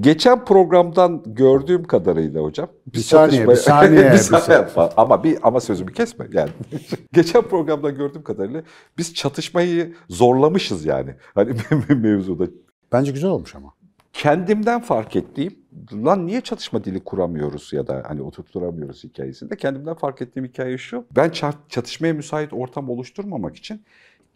Geçen programdan gördüğüm kadarıyla hocam. Bir saniye, bir saniye. bir bir saniye ama bir ama sözümü kesme yani. Geçen programdan gördüğüm kadarıyla biz çatışmayı zorlamışız yani. Hani mevzuda. Bence güzel olmuş ama. Kendimden fark ettiğim, lan niye çatışma dili kuramıyoruz ya da hani oturtturamıyoruz hikayesinde. Kendimden fark ettiğim hikaye şu. Ben çatışmaya müsait ortam oluşturmamak için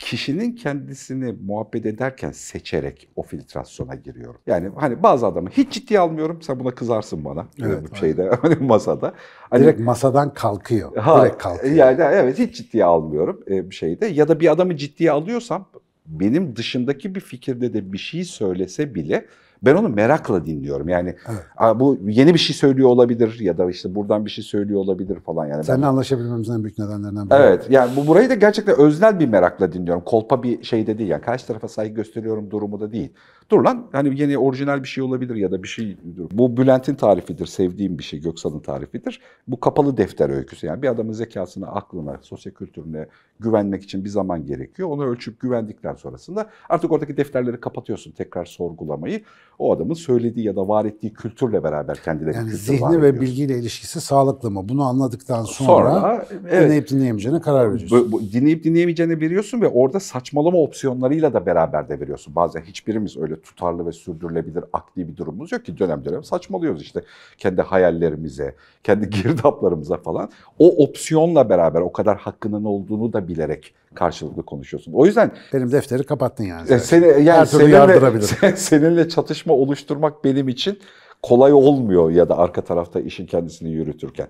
kişinin kendisini muhabbet ederken seçerek o filtrasyona giriyorum. Yani hani bazı adamı hiç ciddiye almıyorum. Sen buna kızarsın bana. Evet, şeyde hani masada. Hani, Direkt masadan kalkıyor. Ha, Direkt kalkıyor. Yani evet hiç ciddiye almıyorum e, bir şeyde. Ya da bir adamı ciddiye alıyorsam benim dışındaki bir fikirde de bir şey söylese bile ben onu merakla dinliyorum. Yani evet. bu yeni bir şey söylüyor olabilir ya da işte buradan bir şey söylüyor olabilir falan. Yani Seninle ben... anlaşabilmemizin en büyük nedenlerinden biri. Evet yani bu burayı da gerçekten öznel bir merakla dinliyorum. Kolpa bir şey de değil yani karşı tarafa saygı gösteriyorum durumu da değil. Dur lan hani yeni orijinal bir şey olabilir ya da bir şey. Bu Bülent'in tarifidir, sevdiğim bir şey, Göksal'ın tarifidir. Bu kapalı defter öyküsü yani bir adamın zekasına, aklına, sosyo kültürüne güvenmek için bir zaman gerekiyor. Onu ölçüp güvendikten sonrasında artık oradaki defterleri kapatıyorsun tekrar sorgulamayı. O adamın söylediği ya da var ettiği kültürle beraber kendine yani zihni ve bilgiyle ilişkisi sağlıklı mı? Bunu anladıktan sonra, sonra evet, dinleyip dinleyemeyeceğine karar veriyorsun. Bu, bu, dinleyip dinleyemeyeceğine veriyorsun ve orada saçmalama opsiyonlarıyla da beraber de veriyorsun. Bazen hiçbirimiz öyle tutarlı ve sürdürülebilir akli bir durumumuz yok ki dönem dönem saçmalıyoruz işte kendi hayallerimize, kendi girdaplarımıza falan. O opsiyonla beraber o kadar hakkının olduğunu da bilerek karşılıklı konuşuyorsun. O yüzden benim defteri kapattın yani. E, seni yani Her seninle, sen, seninle çatışma oluşturmak benim için kolay olmuyor ya da arka tarafta işin kendisini yürütürken.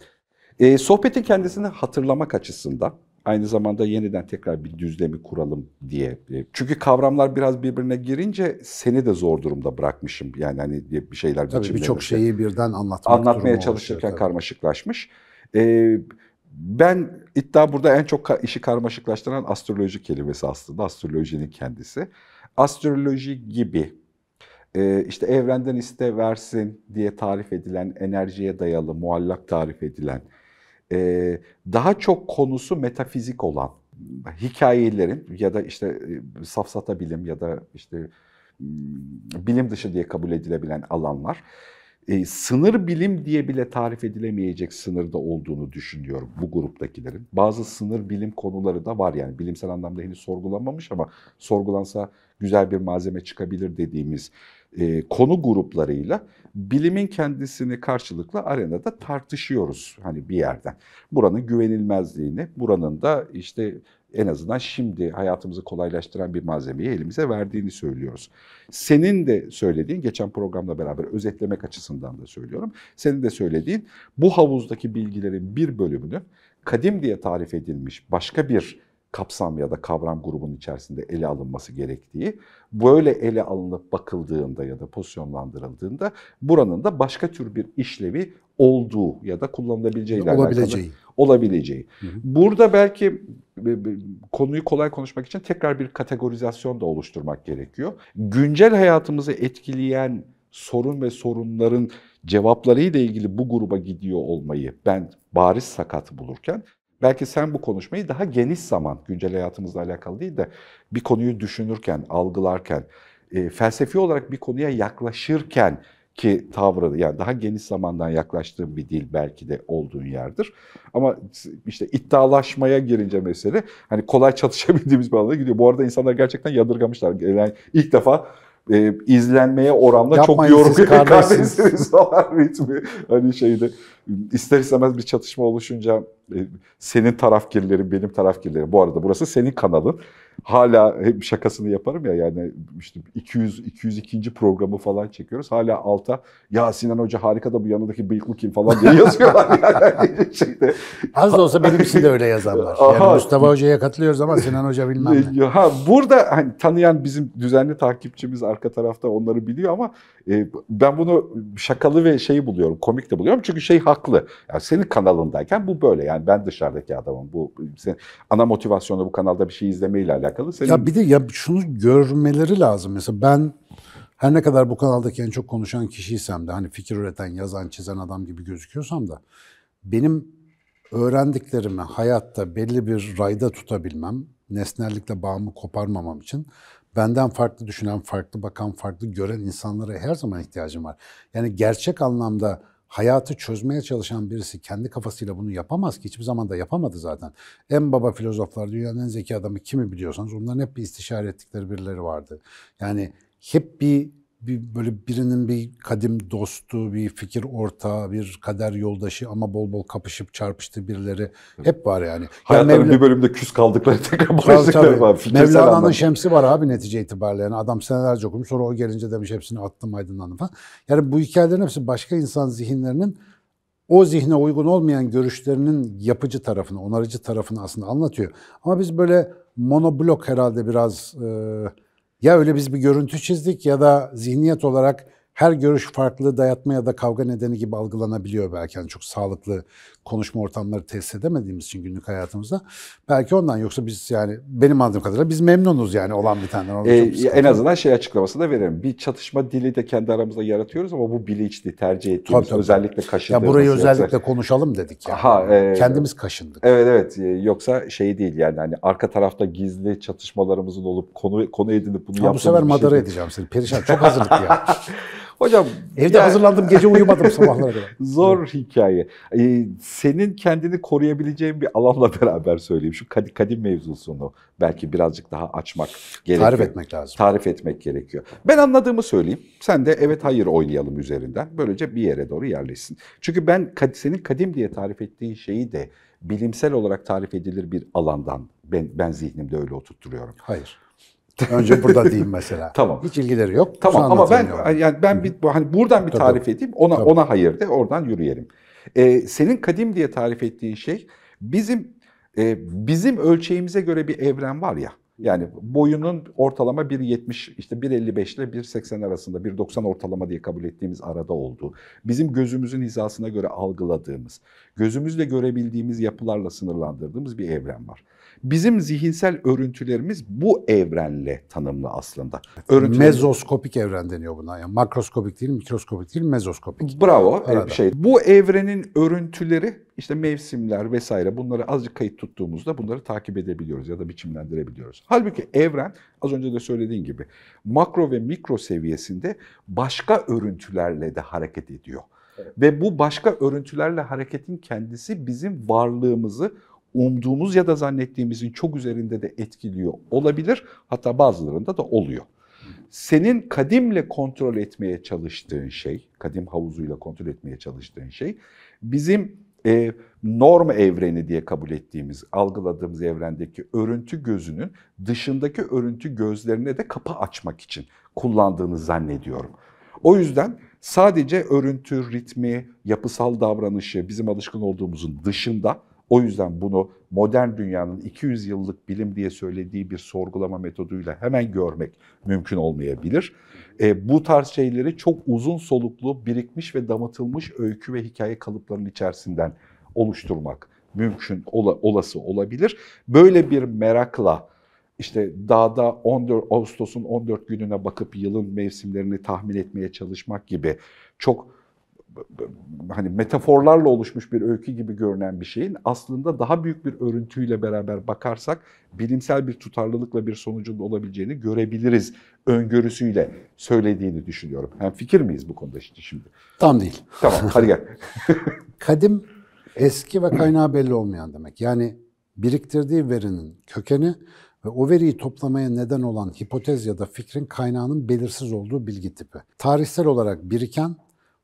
E, sohbetin kendisini hatırlamak açısından aynı zamanda yeniden tekrar bir düzlemi kuralım diye. E, çünkü kavramlar biraz birbirine girince seni de zor durumda bırakmışım. Yani hani bir şeyler Tabii birçok şeyi birden anlatmak anlatmaya çalışırken oluşuyor, karmaşıklaşmış. Ee, ben iddia burada en çok işi karmaşıklaştıran astroloji kelimesi aslında astrolojinin kendisi. Astroloji gibi işte evrenden iste versin diye tarif edilen enerjiye dayalı muallak tarif edilen e, daha çok konusu metafizik olan hikayelerin ya da işte e, safsata bilim ya da işte bilim dışı diye kabul edilebilen alanlar e, sınır bilim diye bile tarif edilemeyecek sınırda olduğunu düşünüyorum bu gruptakilerin. Bazı sınır bilim konuları da var yani bilimsel anlamda henüz sorgulanmamış ama sorgulansa güzel bir malzeme çıkabilir dediğimiz e, konu gruplarıyla bilimin kendisini karşılıklı arenada tartışıyoruz hani bir yerden. Buranın güvenilmezliğini, buranın da işte en azından şimdi hayatımızı kolaylaştıran bir malzemeyi elimize verdiğini söylüyoruz. Senin de söylediğin, geçen programla beraber özetlemek açısından da söylüyorum. Senin de söylediğin bu havuzdaki bilgilerin bir bölümünü kadim diye tarif edilmiş başka bir kapsam ya da kavram grubunun içerisinde ele alınması gerektiği, böyle ele alınıp bakıldığında ya da pozisyonlandırıldığında buranın da başka tür bir işlevi olduğu ya da kullanılabileceği olabileceği. olabileceği. Hı hı. Burada belki konuyu kolay konuşmak için tekrar bir kategorizasyon da oluşturmak gerekiyor. Güncel hayatımızı etkileyen sorun ve sorunların cevaplarıyla ilgili bu gruba gidiyor olmayı ben bariz sakat bulurken belki sen bu konuşmayı daha geniş zaman, güncel hayatımızla alakalı değil de bir konuyu düşünürken, algılarken, e, felsefi olarak bir konuya yaklaşırken ki tavrı yani daha geniş zamandan yaklaştığım bir dil belki de olduğun yerdir. Ama işte iddialaşmaya girince mesele hani kolay çatışabildiğimiz bir alana gidiyor. Bu arada insanlar gerçekten yadırgamışlar. Yani ilk defa e, izlenmeye oranla Yapmayın çok yorum kardeşsiniz falan ritmi. Hani şeyde ister istemez bir çatışma oluşunca e, senin tarafgirlerin benim tarafgirlerim. Bu arada burası senin kanalın hala hep şakasını yaparım ya yani işte 200 202. programı falan çekiyoruz. Hala alta ya Sinan Hoca harika da bu yanındaki bıyıklı kim falan diye yazıyorlar yani şeyde. Az da olsa benim için de öyle yazanlar. Yani Aha. Mustafa Hoca'ya katılıyoruz ama Sinan Hoca bilmem ne. Ha, burada hani tanıyan bizim düzenli takipçimiz arka tarafta onları biliyor ama e, ben bunu şakalı ve şey buluyorum, komik de buluyorum. Çünkü şey haklı. Yani senin kanalındayken bu böyle. Yani ben dışarıdaki adamım. Bu senin ana motivasyonu bu kanalda bir şey izlemeyle alakalı. Senin... Ya bir de ya şunu görmeleri lazım. Mesela ben her ne kadar bu kanaldaki en çok konuşan kişiysem de hani fikir üreten, yazan, çizen adam gibi gözüküyorsam da benim öğrendiklerimi hayatta belli bir rayda tutabilmem nesnellikle bağımı koparmamam için benden farklı düşünen, farklı bakan, farklı gören insanlara her zaman ihtiyacım var. Yani gerçek anlamda hayatı çözmeye çalışan birisi kendi kafasıyla bunu yapamaz ki. Hiçbir zaman da yapamadı zaten. En baba filozoflar, dünyanın en zeki adamı kimi biliyorsanız onların hep bir istişare ettikleri birileri vardı. Yani hep bir bir böyle birinin bir kadim dostu, bir fikir ortağı, bir kader yoldaşı ama bol bol kapışıp çarpıştığı birileri hep var yani. Hayatların bir bölümde küs kaldıkları tekrar barıştıkları var. Mevlana'nın şemsi var abi netice itibariyle. Yani adam senelerce okumuş sonra o gelince demiş hepsini attım aydınlandım falan. Yani bu hikayelerin hepsi başka insan zihinlerinin o zihne uygun olmayan görüşlerinin yapıcı tarafını, onarıcı tarafını aslında anlatıyor. Ama biz böyle monoblok herhalde biraz... E, ya öyle biz bir görüntü çizdik ya da zihniyet olarak her görüş farklı dayatma ya da kavga nedeni gibi algılanabiliyor belki. Yani çok sağlıklı konuşma ortamları tesis edemediğimiz için günlük hayatımızda. Belki ondan yoksa biz yani benim anladığım kadarıyla biz memnunuz yani olan bir tane. Ee, en azından şey açıklaması da verelim. Bir çatışma dili de kendi aramızda yaratıyoruz ama bu bilinçli tercih ettiğimiz tabii, tabii. özellikle kaşındığımız. Ya burayı özellikle yoksa... konuşalım dedik yani. Aha, e... Kendimiz kaşındık. Evet evet yoksa şey değil yani hani arka tarafta gizli çatışmalarımızın olup konu konu edinip bunu yaptığımız Bu sefer madara şey edeceğim seni. Perişan çok hazırlık ya. Hocam evde yani, hazırlandım gece uyumadım sabahlara kadar. Zor hikaye. Ee, senin kendini koruyabileceğin bir alanla beraber söyleyeyim. Şu kadim, kadim mevzusunu belki birazcık daha açmak gerekiyor. Tarif etmek lazım. Tarif etmek gerekiyor. Ben anladığımı söyleyeyim. Sen de evet hayır oynayalım üzerinden. Böylece bir yere doğru yerleşsin. Çünkü ben senin kadim diye tarif ettiğin şeyi de bilimsel olarak tarif edilir bir alandan ben, ben zihnimde öyle oturtturuyorum. Hayır. Önce burada diyeyim mesela. tamam. Hiç ilgileri yok. Tamam ama ben yani ben bir hani buradan bir tarif Tabii. edeyim. Ona Tabii. ona hayır de oradan yürüyelim. Ee, senin kadim diye tarif ettiğin şey bizim e, bizim ölçeğimize göre bir evren var ya. Yani boyunun ortalama 1.70 işte 1.55 ile 1.80 arasında 1.90 ortalama diye kabul ettiğimiz arada olduğu, bizim gözümüzün hizasına göre algıladığımız, gözümüzle görebildiğimiz yapılarla sınırlandırdığımız bir evren var. Bizim zihinsel örüntülerimiz bu evrenle tanımlı aslında. Örüntüler... Mezoskopik evren deniyor buna. Yani makroskopik değil, mikroskopik değil, mezoskopik. Bravo. Arada. Şey, bu evrenin örüntüleri işte mevsimler vesaire bunları azıcık kayıt tuttuğumuzda bunları takip edebiliyoruz ya da biçimlendirebiliyoruz. Halbuki evren az önce de söylediğin gibi makro ve mikro seviyesinde başka örüntülerle de hareket ediyor. Evet. Ve bu başka örüntülerle hareketin kendisi bizim varlığımızı umduğumuz ya da zannettiğimizin çok üzerinde de etkiliyor olabilir. Hatta bazılarında da oluyor. Senin kadimle kontrol etmeye çalıştığın şey, kadim havuzuyla kontrol etmeye çalıştığın şey bizim e, norm evreni diye kabul ettiğimiz, algıladığımız evrendeki örüntü gözünün dışındaki örüntü gözlerine de kapı açmak için kullandığını zannediyorum. O yüzden sadece örüntü, ritmi, yapısal davranışı bizim alışkın olduğumuzun dışında o yüzden bunu modern dünyanın 200 yıllık bilim diye söylediği bir sorgulama metoduyla hemen görmek mümkün olmayabilir. E, bu tarz şeyleri çok uzun soluklu, birikmiş ve damıtılmış öykü ve hikaye kalıplarının içerisinden oluşturmak mümkün, ola, olası olabilir. Böyle bir merakla işte dağda 14 Ağustos'un 14 gününe bakıp yılın mevsimlerini tahmin etmeye çalışmak gibi çok hani metaforlarla oluşmuş bir öykü gibi görünen bir şeyin aslında daha büyük bir örüntüyle beraber bakarsak bilimsel bir tutarlılıkla bir sonucun olabileceğini görebiliriz öngörüsüyle söylediğini düşünüyorum. Hem fikir miyiz bu konuda işte şimdi? Tam değil. Tamam hadi gel. Kadim eski ve kaynağı belli olmayan demek. Yani biriktirdiği verinin kökeni ve o veriyi toplamaya neden olan hipotez ya da fikrin kaynağının belirsiz olduğu bilgi tipi. Tarihsel olarak biriken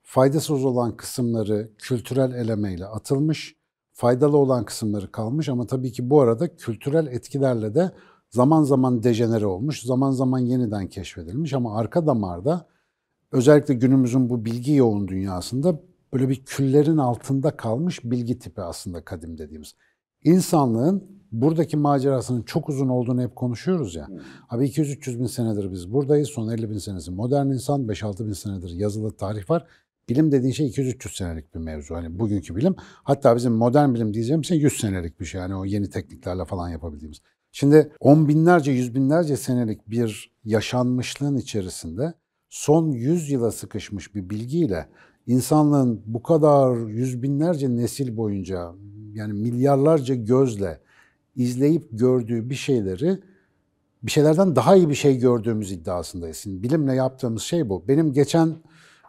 faydasız olan kısımları kültürel elemeyle atılmış, faydalı olan kısımları kalmış ama tabii ki bu arada kültürel etkilerle de zaman zaman dejenere olmuş, zaman zaman yeniden keşfedilmiş ama arka damarda özellikle günümüzün bu bilgi yoğun dünyasında böyle bir küllerin altında kalmış bilgi tipi aslında kadim dediğimiz. İnsanlığın buradaki macerasının çok uzun olduğunu hep konuşuyoruz ya. Hmm. Abi 200-300 bin senedir biz buradayız. Son 50 bin senesi modern insan, 5-6 bin senedir yazılı tarih var. Bilim dediğin şey 200-300 senelik bir mevzu. Hani bugünkü bilim. Hatta bizim modern bilim diyeceğim şey 100 senelik bir şey. Yani o yeni tekniklerle falan yapabildiğimiz. Şimdi on binlerce, yüz binlerce senelik bir yaşanmışlığın içerisinde son yüz yıla sıkışmış bir bilgiyle insanlığın bu kadar yüz binlerce nesil boyunca yani milyarlarca gözle izleyip gördüğü bir şeyleri bir şeylerden daha iyi bir şey gördüğümüz iddiasındayız. Şimdi bilimle yaptığımız şey bu. Benim geçen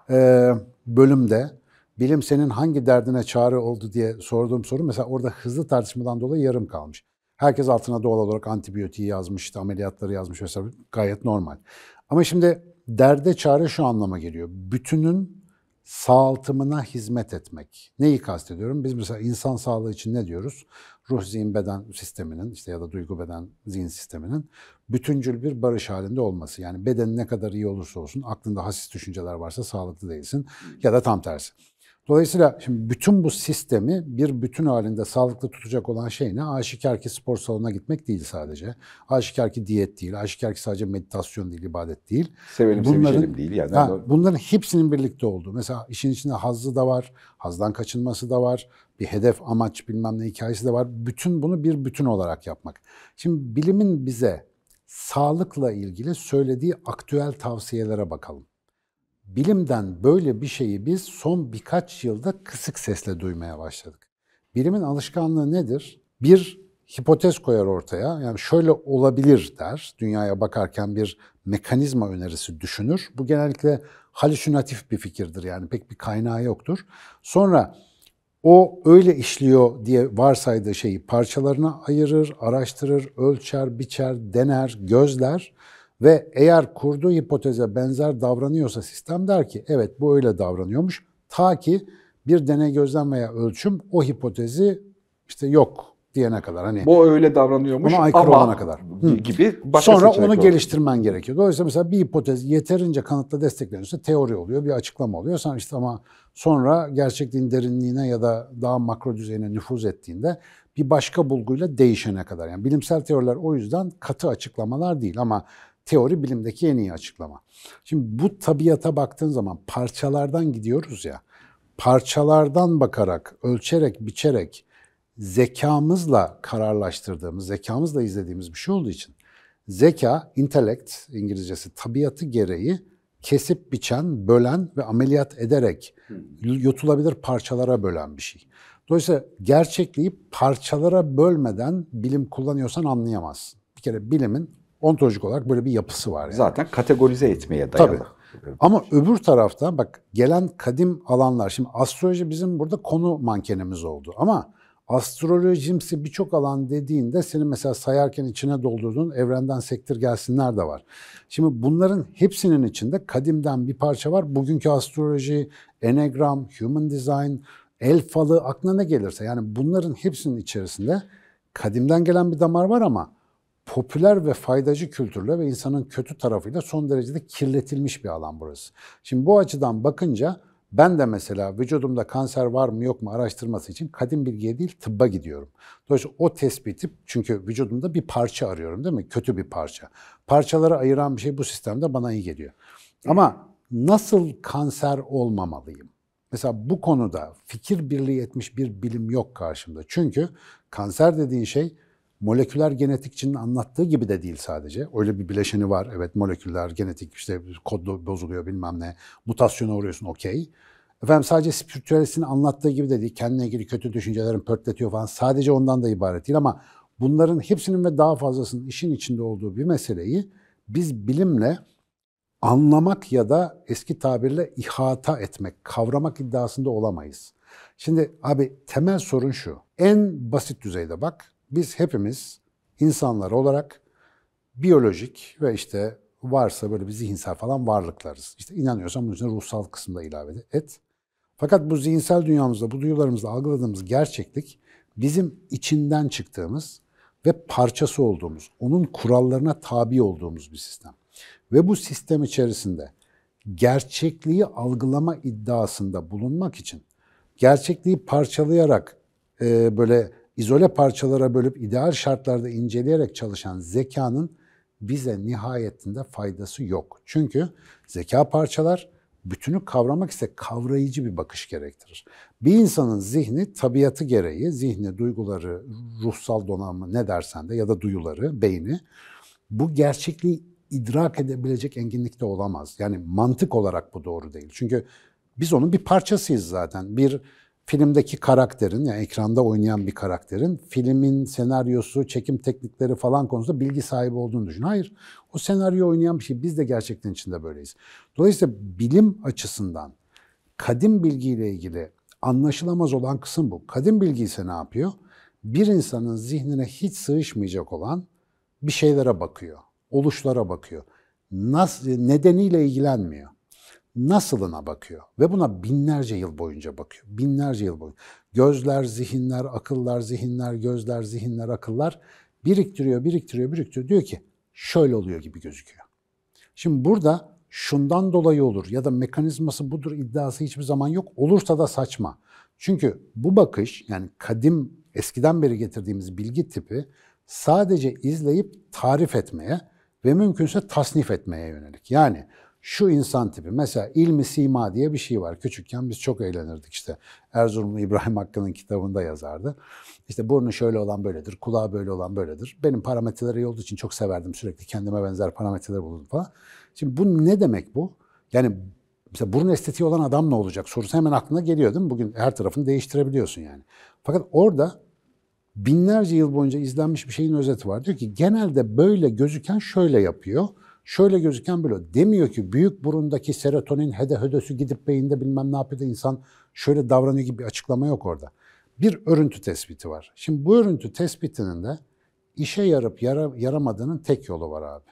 e, bölümde bilim senin hangi derdine çare oldu diye sorduğum soru mesela orada hızlı tartışmadan dolayı yarım kalmış. Herkes altına doğal olarak antibiyotiği yazmış, işte ameliyatları yazmış vesaire gayet normal. Ama şimdi derde çare şu anlama geliyor. Bütünün sağaltımına hizmet etmek. Neyi kastediyorum? Biz mesela insan sağlığı için ne diyoruz? Ruh, zihin, beden sisteminin işte ya da duygu, beden, zihin sisteminin bütüncül bir barış halinde olması. Yani bedenin ne kadar iyi olursa olsun aklında hassiz düşünceler varsa sağlıklı değilsin ya da tam tersi. Dolayısıyla şimdi bütün bu sistemi bir bütün halinde sağlıklı tutacak olan şey ne? Aşikar ki spor salonuna gitmek değil sadece. Aşikar ki diyet değil. Aşikar ki sadece meditasyon değil, ibadet değil. Sevelim bunların, değil. Yani ha, bunların hepsinin birlikte olduğu. Mesela işin içinde hazzı da var, hazdan kaçınması da var. Bir hedef, amaç bilmem ne hikayesi de var. Bütün bunu bir bütün olarak yapmak. Şimdi bilimin bize sağlıkla ilgili söylediği aktüel tavsiyelere bakalım. Bilimden böyle bir şeyi biz son birkaç yılda kısık sesle duymaya başladık. Bilimin alışkanlığı nedir? Bir hipotez koyar ortaya. Yani şöyle olabilir der. Dünyaya bakarken bir mekanizma önerisi düşünür. Bu genellikle halüsinatif bir fikirdir. Yani pek bir kaynağı yoktur. Sonra o öyle işliyor diye varsaydığı şeyi parçalarına ayırır, araştırır, ölçer, biçer, dener, gözler ve eğer kurduğu hipoteze benzer davranıyorsa sistem der ki evet bu öyle davranıyormuş. Ta ki bir deney gözlem veya ölçüm o hipotezi işte yok diyene kadar. Hani bu öyle davranıyormuş ona aykırı ama olana kadar. gibi Sonra onu var. geliştirmen gerekiyor. Dolayısıyla mesela bir hipotez yeterince kanıtla destekleniyorsa teori oluyor, bir açıklama oluyor. Sonra işte ama sonra gerçekliğin derinliğine ya da daha makro düzeyine nüfuz ettiğinde bir başka bulguyla değişene kadar. Yani bilimsel teoriler o yüzden katı açıklamalar değil ama teori bilimdeki en iyi açıklama. Şimdi bu tabiata baktığın zaman parçalardan gidiyoruz ya. Parçalardan bakarak, ölçerek, biçerek zekamızla kararlaştırdığımız, zekamızla izlediğimiz bir şey olduğu için zeka, intellect İngilizcesi tabiatı gereği kesip biçen, bölen ve ameliyat ederek yutulabilir parçalara bölen bir şey. Dolayısıyla gerçekliği parçalara bölmeden bilim kullanıyorsan anlayamazsın. Bir kere bilimin ontolojik olarak böyle bir yapısı var. Yani. Zaten kategorize etmeye dayalı. Tabii. Ama öbür tarafta bak gelen kadim alanlar, şimdi astroloji bizim burada konu mankenimiz oldu ama astrolojimsi birçok alan dediğinde senin mesela sayarken içine doldurduğun evrenden sektir gelsinler de var. Şimdi bunların hepsinin içinde kadimden bir parça var. Bugünkü astroloji, enegram, human design, el falı aklına ne gelirse yani bunların hepsinin içerisinde kadimden gelen bir damar var ama popüler ve faydacı kültürle ve insanın kötü tarafıyla son derecede kirletilmiş bir alan burası. Şimdi bu açıdan bakınca ben de mesela vücudumda kanser var mı yok mu araştırması için kadim bilgiye değil tıbba gidiyorum. Dolayısıyla o tespiti çünkü vücudumda bir parça arıyorum değil mi? Kötü bir parça. Parçaları ayıran bir şey bu sistemde bana iyi geliyor. Ama nasıl kanser olmamalıyım? Mesela bu konuda fikir birliği etmiş bir bilim yok karşımda. Çünkü kanser dediğin şey moleküler genetikçinin anlattığı gibi de değil sadece. Öyle bir bileşeni var. Evet moleküler genetik işte kod bozuluyor bilmem ne. Mutasyona uğruyorsun okey. Efendim sadece spiritüalistin anlattığı gibi de değil. Kendine ilgili kötü düşüncelerin pörtletiyor falan. Sadece ondan da ibaret değil ama bunların hepsinin ve daha fazlasının işin içinde olduğu bir meseleyi biz bilimle anlamak ya da eski tabirle ihata etmek, kavramak iddiasında olamayız. Şimdi abi temel sorun şu. En basit düzeyde bak biz hepimiz insanlar olarak biyolojik ve işte varsa böyle bir zihinsel falan varlıklarız. İşte inanıyorsan bunun içine ruhsal kısımda ilave et. Fakat bu zihinsel dünyamızda, bu duyularımızda algıladığımız gerçeklik bizim içinden çıktığımız ve parçası olduğumuz, onun kurallarına tabi olduğumuz bir sistem. Ve bu sistem içerisinde gerçekliği algılama iddiasında bulunmak için gerçekliği parçalayarak e, böyle izole parçalara bölüp ideal şartlarda inceleyerek çalışan zekanın bize nihayetinde faydası yok. Çünkü zeka parçalar bütünü kavramak ise kavrayıcı bir bakış gerektirir. Bir insanın zihni tabiatı gereği, zihni, duyguları, ruhsal donanımı ne dersen de ya da duyuları, beyni bu gerçekliği idrak edebilecek enginlikte olamaz. Yani mantık olarak bu doğru değil. Çünkü biz onun bir parçasıyız zaten. Bir filmdeki karakterin, yani ekranda oynayan bir karakterin filmin senaryosu, çekim teknikleri falan konusunda bilgi sahibi olduğunu düşün. Hayır, o senaryo oynayan bir şey. Biz de gerçekten içinde böyleyiz. Dolayısıyla bilim açısından kadim bilgiyle ilgili anlaşılamaz olan kısım bu. Kadim bilgi ise ne yapıyor? Bir insanın zihnine hiç sığışmayacak olan bir şeylere bakıyor, oluşlara bakıyor. Nasıl, nedeniyle ilgilenmiyor nasılına bakıyor ve buna binlerce yıl boyunca bakıyor. Binlerce yıl boyunca. Gözler, zihinler, akıllar, zihinler, gözler, zihinler, akıllar biriktiriyor, biriktiriyor, biriktiriyor. Diyor ki şöyle oluyor gibi gözüküyor. Şimdi burada şundan dolayı olur ya da mekanizması budur iddiası hiçbir zaman yok. Olursa da saçma. Çünkü bu bakış yani kadim eskiden beri getirdiğimiz bilgi tipi sadece izleyip tarif etmeye ve mümkünse tasnif etmeye yönelik. Yani şu insan tipi. Mesela ilmi sima diye bir şey var. Küçükken biz çok eğlenirdik işte. Erzurumlu İbrahim Hakkı'nın kitabında yazardı. İşte burnu şöyle olan böyledir, kulağı böyle olan böyledir. Benim parametreleri olduğu için çok severdim. Sürekli kendime benzer parametreler buldum falan. Şimdi bu ne demek bu? Yani mesela burun estetiği olan adam ne olacak sorusu hemen aklına geliyor değil mi? Bugün her tarafını değiştirebiliyorsun yani. Fakat orada binlerce yıl boyunca izlenmiş bir şeyin özeti var. Diyor ki genelde böyle gözüken şöyle yapıyor şöyle gözüken böyle. Demiyor ki büyük burundaki serotonin hede hödösü gidip beyinde bilmem ne yapıyor da insan şöyle davranıyor gibi bir açıklama yok orada. Bir örüntü tespiti var. Şimdi bu örüntü tespitinin de işe yarıp yara, yaramadığının tek yolu var abi.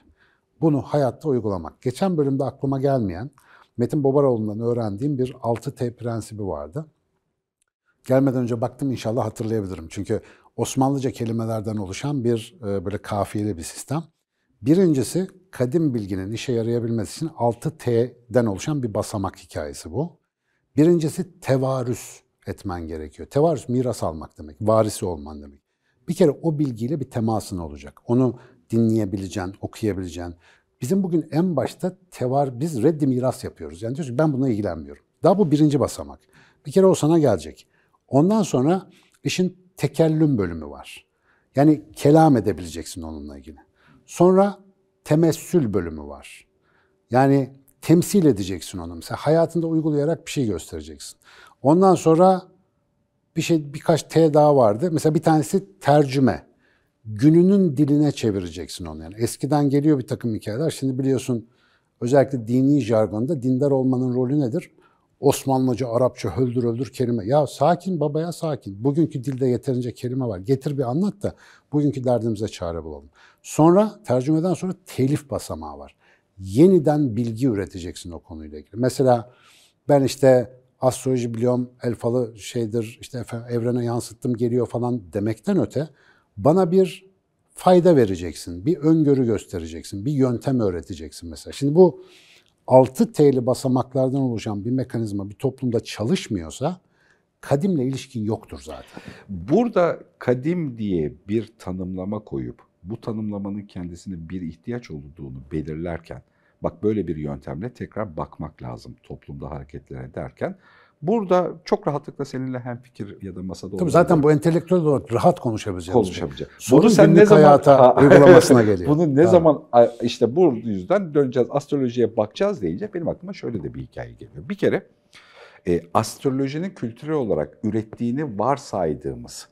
Bunu hayatta uygulamak. Geçen bölümde aklıma gelmeyen Metin Bobaroğlu'ndan öğrendiğim bir 6T prensibi vardı. Gelmeden önce baktım inşallah hatırlayabilirim. Çünkü Osmanlıca kelimelerden oluşan bir e, böyle kafiyeli bir sistem. Birincisi kadim bilginin işe yarayabilmesi için 6T'den oluşan bir basamak hikayesi bu. Birincisi tevarüs etmen gerekiyor. Tevarüs miras almak demek, varisi olman demek. Bir kere o bilgiyle bir temasın olacak. Onu dinleyebileceksin, okuyabileceksin. Bizim bugün en başta tevar, biz reddi miras yapıyoruz. Yani diyorsun ben buna ilgilenmiyorum. Daha bu birinci basamak. Bir kere o sana gelecek. Ondan sonra işin tekellüm bölümü var. Yani kelam edebileceksin onunla ilgili. Sonra temessül bölümü var. Yani temsil edeceksin onu. Mesela hayatında uygulayarak bir şey göstereceksin. Ondan sonra bir şey birkaç T daha vardı. Mesela bir tanesi tercüme. Gününün diline çevireceksin onu yani. Eskiden geliyor bir takım hikayeler. Şimdi biliyorsun özellikle dini jargonda dindar olmanın rolü nedir? Osmanlıca, Arapça, höldür öldür kelime. Ya sakin babaya sakin. Bugünkü dilde yeterince kelime var. Getir bir anlat da bugünkü derdimize çare bulalım. Sonra tercümeden sonra telif basamağı var. Yeniden bilgi üreteceksin o konuyla ilgili. Mesela ben işte astroloji biliyorum, elfalı şeydir, işte evrene yansıttım geliyor falan demekten öte bana bir fayda vereceksin, bir öngörü göstereceksin, bir yöntem öğreteceksin mesela. Şimdi bu 6 T'li basamaklardan oluşan bir mekanizma bir toplumda çalışmıyorsa kadimle ilişkin yoktur zaten. Burada kadim diye bir tanımlama koyup bu tanımlamanın kendisine bir ihtiyaç olduğunu belirlerken bak böyle bir yöntemle tekrar bakmak lazım toplumda hareketlere derken Burada çok rahatlıkla seninle hem fikir ya da masada Tabii zaten bu entelektüel olarak rahat konuşabileceğiz. Konuşabileceğiz. Sorun bunu sen ne zaman hayata uygulamasına geliyor. Bunu ne ha. zaman işte bu yüzden döneceğiz astrolojiye bakacağız deyince benim aklıma şöyle de bir hikaye geliyor. Bir kere e, astrolojinin kültürel olarak ürettiğini varsaydığımız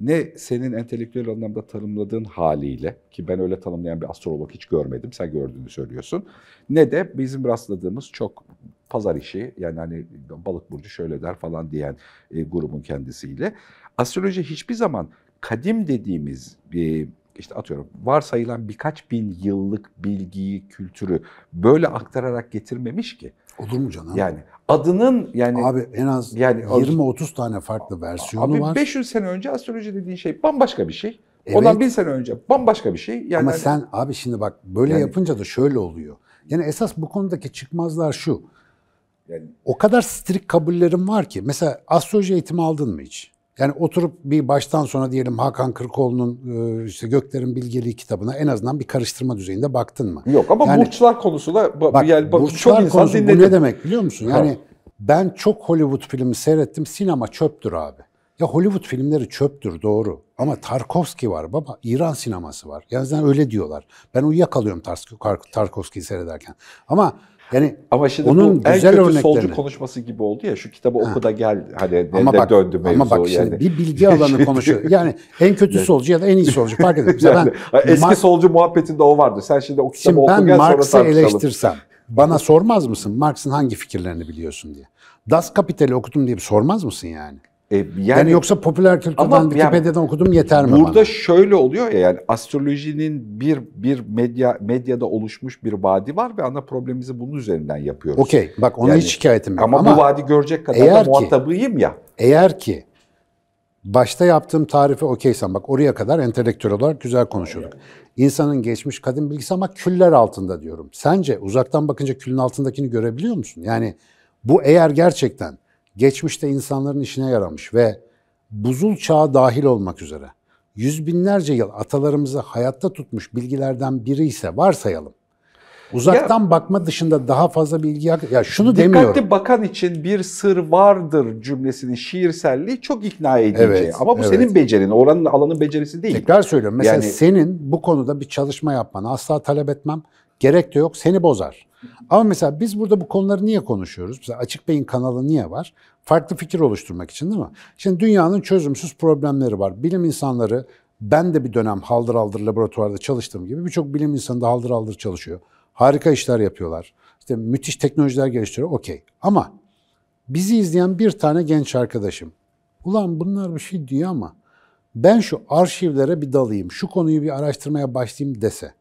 ne senin entelektüel anlamda tanımladığın haliyle ki ben öyle tanımlayan bir astrolog hiç görmedim sen gördüğünü söylüyorsun ne de bizim rastladığımız çok pazar işi yani hani balık burcu şöyle der falan diyen e, grubun kendisiyle astroloji hiçbir zaman kadim dediğimiz bir işte atıyorum varsayılan birkaç bin yıllık bilgiyi, kültürü böyle aktararak getirmemiş ki. Olur mu canım? Yani adının yani abi en az yani 20-30 tane farklı versiyonu abi var. Abi 500 sene önce astroloji dediğin şey bambaşka bir şey. Evet. Ondan bin sene önce bambaşka bir şey. Yani Ama hani, sen abi şimdi bak böyle yani, yapınca da şöyle oluyor. Yani esas bu konudaki çıkmazlar şu. Yani o kadar strik kabullerim var ki. Mesela astroloji eğitimi aldın mı hiç? Yani oturup bir baştan sona diyelim Hakan Kırkoğlu'nun e, işte Göklerin Bilgeliği kitabına en azından bir karıştırma düzeyinde baktın mı? Yok ama yani, burçlar konusunda bak, yani, bak, burçlar çok konusu dinledim. bu ne demek biliyor musun? Yani ha. ben çok Hollywood filmi seyrettim. Sinema çöptür abi. Ya Hollywood filmleri çöptür doğru. Ama Tarkovski var baba. İran sineması var. Yani öyle diyorlar. Ben uyuyakalıyorum Tarkovski'yi seyrederken. Ama Yani Ama şimdi Onun bu en güzel kötü örneklerini- solcu konuşması gibi oldu ya şu kitabı oku da gel hani ama bak, döndü mevzu ama bak yani. bir bilgi alanı konuşuyor. Yani en kötü solcu ya da en iyi solcu fark etmez. Yani, ben, eski Marx- solcu muhabbetinde o vardı. Sen şimdi o kitabı Şimdi oku ben gel sonra Marx'ı tartışalım. eleştirsem bana sormaz mısın Marx'ın hangi fikirlerini biliyorsun diye. Das Kapital'i okudum diye sormaz mısın yani? E, yani, Yani, yoksa popüler kültürden, Ama yani Wikipedia'dan okudum yeter mi Burada bana? şöyle oluyor ya yani astrolojinin bir bir medya medyada oluşmuş bir vadi var ve ana problemimizi bunun üzerinden yapıyoruz. Okey bak ona Yani- hiç şikayetim yok. Ama, Ama, bu vadi görecek kadar da ki- muhatabıyım ya. eğer ki başta yaptığım tarife okeysen bak oraya kadar entelektüel olarak güzel konuşuyorduk. İnsanın geçmiş kadim bilgisi ama küller altında diyorum. Sence uzaktan bakınca külün altındakini görebiliyor musun? Yani bu eğer gerçekten geçmişte insanların işine yaramış ve buzul çağı dahil olmak üzere yüz binlerce yıl atalarımızı hayatta tutmuş bilgilerden biri ise varsayalım. Uzaktan bakma dışında daha fazla bilgi ya şunu Dikkatli demiyorum. bakan için bir sır vardır cümlesinin şiirselliği çok ikna edici. Evet, Ama bu evet. senin becerin, oranın alanın becerisi değil. Tekrar söylüyorum. Mesela Yani- senin bu konuda bir çalışma yapmanı asla talep etmem. Gerek de yok. Seni bozar. Ama mesela biz burada bu konuları niye konuşuyoruz? Mesela Açık Bey'in kanalı niye var? Farklı fikir oluşturmak için değil mi? Şimdi dünyanın çözümsüz problemleri var. Bilim insanları, ben de bir dönem haldır haldır laboratuvarda çalıştığım gibi birçok bilim insanı da haldır haldır çalışıyor. Harika işler yapıyorlar. İşte müthiş teknolojiler geliştiriyor. Okey. Ama bizi izleyen bir tane genç arkadaşım. Ulan bunlar bir şey diyor ama ben şu arşivlere bir dalayım, şu konuyu bir araştırmaya başlayayım dese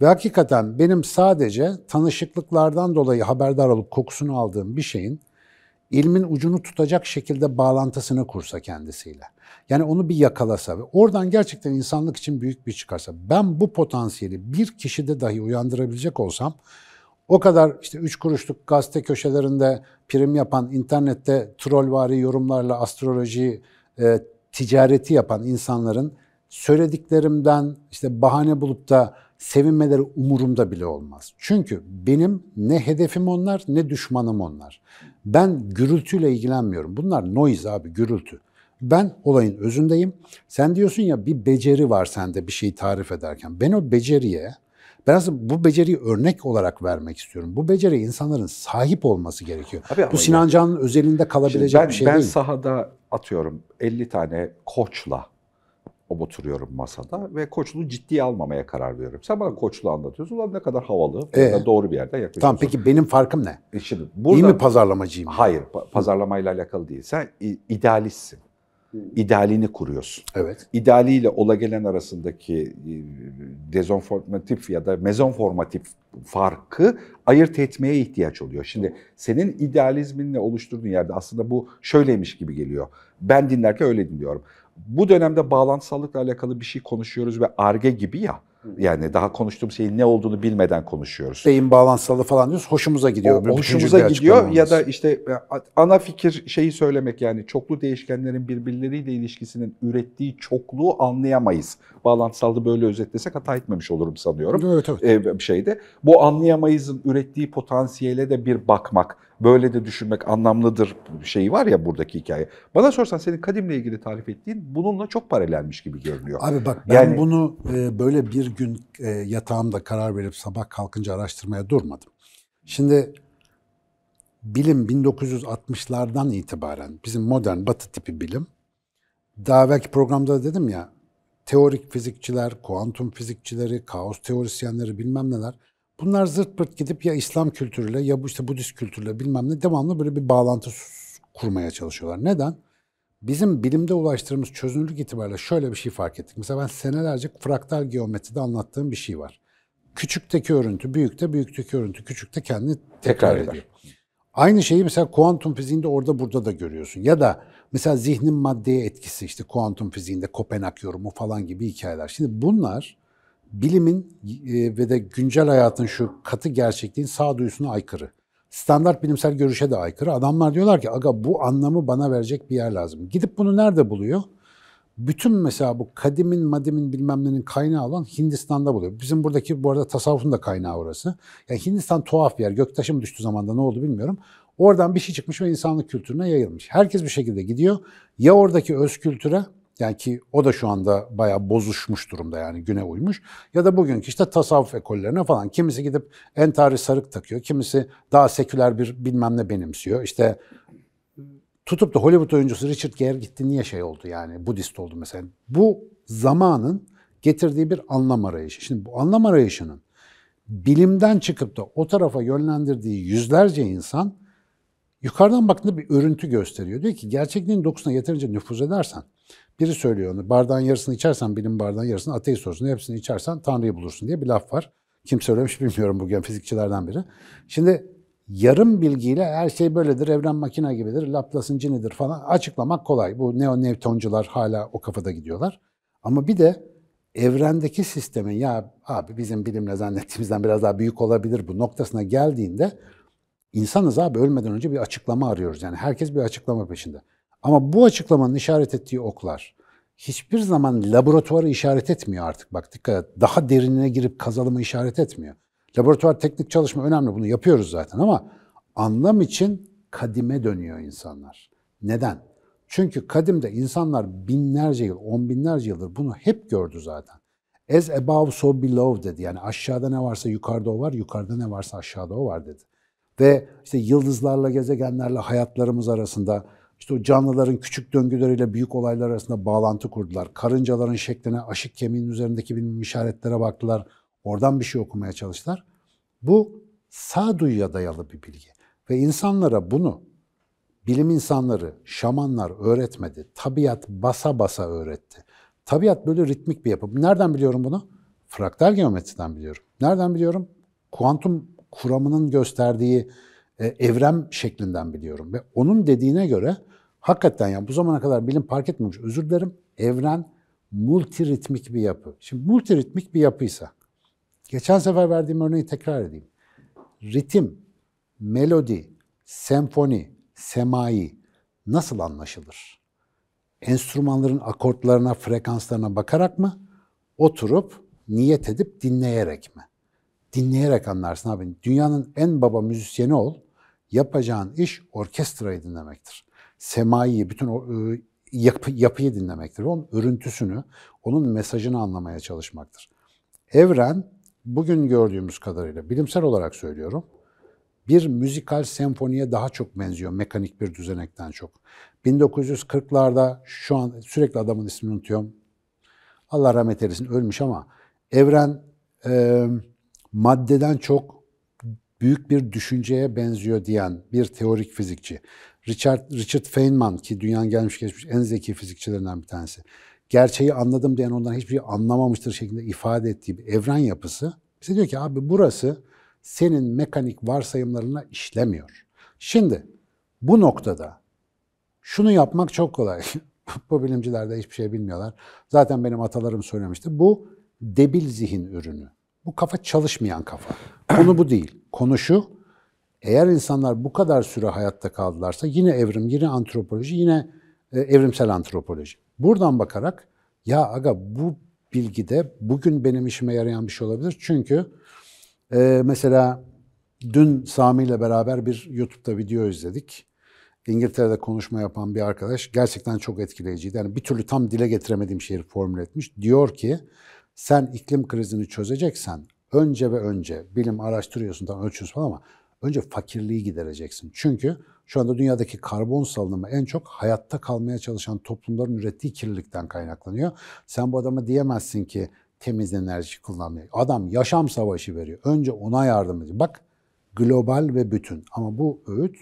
ve hakikaten benim sadece tanışıklıklardan dolayı haberdar olup kokusunu aldığım bir şeyin ilmin ucunu tutacak şekilde bağlantısını kursa kendisiyle. Yani onu bir yakalasa ve oradan gerçekten insanlık için büyük bir çıkarsa ben bu potansiyeli bir kişide dahi uyandırabilecek olsam o kadar işte üç kuruşluk gazete köşelerinde prim yapan, internette trollvari yorumlarla astroloji e, ticareti yapan insanların söylediklerimden işte bahane bulup da sevinmeleri umurumda bile olmaz. Çünkü benim ne hedefim onlar ne düşmanım onlar. Ben gürültüyle ilgilenmiyorum. Bunlar noise abi gürültü. Ben olayın özündeyim. Sen diyorsun ya bir beceri var sende bir şeyi tarif ederken. Ben o beceriye ben aslında bu beceriyi örnek olarak vermek istiyorum. Bu beceriye insanların sahip olması gerekiyor. Abi bu Sinan Can'ın özelinde kalabilecek ben, bir şey ben değil. sahada atıyorum 50 tane koçla oturuyorum masada ve koçluğu ciddiye almamaya karar veriyorum. Sen bana koçluğu anlatıyorsun. Ulan ne kadar havalı Ee? doğru bir yerden yaklaşıyorsun. Tamam peki benim farkım ne? E Şimdi İyi burada, mi pazarlamacıyım? Hayır, pa- pazarlamayla alakalı değil. Sen idealistsin. İdealini kuruyorsun. Evet. İdealiyle ola gelen arasındaki e, dezonformatif ya da mezonformatif farkı ayırt etmeye ihtiyaç oluyor. Şimdi senin idealizminle oluşturduğun yerde aslında bu şöyleymiş gibi geliyor. Ben dinlerken öyle dinliyorum. Bu dönemde bağlantısallıkla alakalı bir şey konuşuyoruz ve arge gibi ya. Yani daha konuştuğum şeyin ne olduğunu bilmeden konuşuyoruz. Beyin bağlantısalı falan diyoruz. Hoşumuza gidiyor. O, hoşumuza gidiyor ya da işte ana fikir şeyi söylemek yani çoklu değişkenlerin birbirleriyle ilişkisinin ürettiği çokluğu anlayamayız. Bağlantısalda böyle özetlesek hata etmemiş olurum sanıyorum. Evet, evet. E, bir şeyde. Bu anlayamayızın ürettiği potansiyele de bir bakmak, böyle de düşünmek anlamlıdır şeyi var ya buradaki hikaye. Bana sorsan senin kadimle ilgili tarif ettiğin bununla çok paralelmiş gibi görünüyor. Abi bak ben Yani- bunu e, böyle bir gün e, yatağımda karar verip sabah kalkınca araştırmaya durmadım. Şimdi bilim 1960'lardan itibaren bizim modern batı tipi bilim daha belki programda da dedim ya teorik fizikçiler, kuantum fizikçileri, kaos teorisyenleri bilmem neler bunlar zırt pırt gidip ya İslam kültürüyle ya bu işte Budist kültürle bilmem ne devamlı böyle bir bağlantı kurmaya çalışıyorlar. Neden? Bizim bilimde ulaştığımız çözünürlük itibariyle şöyle bir şey fark ettik. Mesela ben senelerce fraktal geometride anlattığım bir şey var. Küçükteki örüntü büyükte, büyükteki örüntü küçükte kendini tekrar, Tekrar eder. ediyor. Aynı şeyi mesela kuantum fiziğinde orada burada da görüyorsun. Ya da mesela zihnin maddeye etkisi işte kuantum fiziğinde Kopenhag yorumu falan gibi hikayeler. Şimdi bunlar bilimin e, ve de güncel hayatın şu katı gerçekliğin sağduyusuna aykırı. Standart bilimsel görüşe de aykırı. Adamlar diyorlar ki aga bu anlamı bana verecek bir yer lazım. Gidip bunu nerede buluyor? Bütün mesela bu kadimin, madimin bilmem nenin kaynağı olan Hindistan'da buluyor. Bizim buradaki bu arada tasavvufun da kaynağı orası. Yani Hindistan tuhaf bir yer. Göktaşı mı düştü zamanda ne oldu bilmiyorum. Oradan bir şey çıkmış ve insanlık kültürüne yayılmış. Herkes bir şekilde gidiyor. Ya oradaki öz kültüre Yani ki o da şu anda bayağı bozuşmuş durumda yani güne uymuş. Ya da bugünkü işte tasavvuf ekollerine falan. Kimisi gidip entari sarık takıyor. Kimisi daha seküler bir bilmem ne benimsiyor. İşte tutup da Hollywood oyuncusu Richard Gere gitti niye şey oldu yani Budist oldu mesela. Bu zamanın getirdiği bir anlam arayışı. Şimdi bu anlam arayışının bilimden çıkıp da o tarafa yönlendirdiği yüzlerce insan yukarıdan baktığında bir örüntü gösteriyor. Diyor ki gerçekliğin dokusuna yeterince nüfuz edersen, biri söylüyor onu, bardağın yarısını içersen bilim bardağın yarısını, ateist olursun, hepsini içersen Tanrı'yı bulursun diye bir laf var. Kim söylemiş bilmiyorum bugün fizikçilerden biri. Şimdi yarım bilgiyle her şey böyledir, evren makine gibidir, Laplace'ın cinidir falan açıklamak kolay. Bu neo Newtoncular hala o kafada gidiyorlar. Ama bir de evrendeki sistemin ya abi bizim bilimle zannettiğimizden biraz daha büyük olabilir bu noktasına geldiğinde insanız abi ölmeden önce bir açıklama arıyoruz. Yani herkes bir açıklama peşinde. Ama bu açıklamanın işaret ettiği oklar hiçbir zaman laboratuvarı işaret etmiyor artık. Bak dikkat et. Daha derinine girip kazalımı işaret etmiyor. Laboratuvar teknik çalışma önemli. Bunu yapıyoruz zaten ama anlam için kadime dönüyor insanlar. Neden? Çünkü kadimde insanlar binlerce yıl, on binlerce yıldır bunu hep gördü zaten. As above so below dedi. Yani aşağıda ne varsa yukarıda o var, yukarıda ne varsa aşağıda o var dedi. Ve işte yıldızlarla, gezegenlerle hayatlarımız arasında, işte o canlıların küçük döngüleriyle büyük olaylar arasında bağlantı kurdular. Karıncaların şekline, aşık kemiğin üzerindeki bilim işaretlere baktılar. Oradan bir şey okumaya çalıştılar. Bu sağduyuya dayalı bir bilgi. Ve insanlara bunu bilim insanları, şamanlar öğretmedi. Tabiat basa basa öğretti. Tabiat böyle ritmik bir yapı. Nereden biliyorum bunu? Fraktal geometriden biliyorum. Nereden biliyorum? Kuantum kuramının gösterdiği e, evren şeklinden biliyorum. Ve onun dediğine göre hakikaten yani bu zamana kadar bilim fark etmemiş. Özür dilerim. Evren multiritmik bir yapı. Şimdi multiritmik bir yapıysa, geçen sefer verdiğim örneği tekrar edeyim. Ritim, melodi, senfoni, semai nasıl anlaşılır? Enstrümanların akortlarına, frekanslarına bakarak mı? Oturup, niyet edip dinleyerek mi? Dinleyerek anlarsın abi. Dünyanın en baba müzisyeni ol, yapacağın iş orkestrayı dinlemektir. Semaiyi, bütün o ıı, yapı, yapıyı dinlemektir. Onun örüntüsünü, onun mesajını anlamaya çalışmaktır. Evren, bugün gördüğümüz kadarıyla, bilimsel olarak söylüyorum, bir müzikal senfoniye daha çok benziyor mekanik bir düzenekten çok. 1940'larda şu an sürekli adamın ismini unutuyorum. Allah rahmet eylesin ölmüş ama evren e, maddeden çok büyük bir düşünceye benziyor diyen bir teorik fizikçi. Richard, Richard Feynman ki dünyanın gelmiş geçmiş en zeki fizikçilerinden bir tanesi. Gerçeği anladım diyen ondan hiçbir şey anlamamıştır şeklinde ifade ettiği bir evren yapısı. Bize diyor ki abi burası senin mekanik varsayımlarına işlemiyor. Şimdi bu noktada şunu yapmak çok kolay. bu bilimciler de hiçbir şey bilmiyorlar. Zaten benim atalarım söylemişti. Bu debil zihin ürünü. Bu kafa çalışmayan kafa. Konu bu değil. Konu şu, eğer insanlar bu kadar süre hayatta kaldılarsa yine evrim, yine antropoloji, yine e, evrimsel antropoloji. Buradan bakarak ya aga bu bilgide bugün benim işime yarayan bir şey olabilir. Çünkü ee, mesela dün Sami ile beraber bir YouTube'da video izledik. İngiltere'de konuşma yapan bir arkadaş gerçekten çok etkileyiciydi. Yani bir türlü tam dile getiremediğim şeyi formüle etmiş. Diyor ki sen iklim krizini çözeceksen önce ve önce bilim araştırıyorsun tam ölçüyorsun falan ama önce fakirliği gidereceksin. Çünkü şu anda dünyadaki karbon salınımı en çok hayatta kalmaya çalışan toplumların ürettiği kirlilikten kaynaklanıyor. Sen bu adama diyemezsin ki temiz enerji kullanmıyor. Adam yaşam savaşı veriyor. Önce ona yardım ediyor. Bak global ve bütün. Ama bu öğüt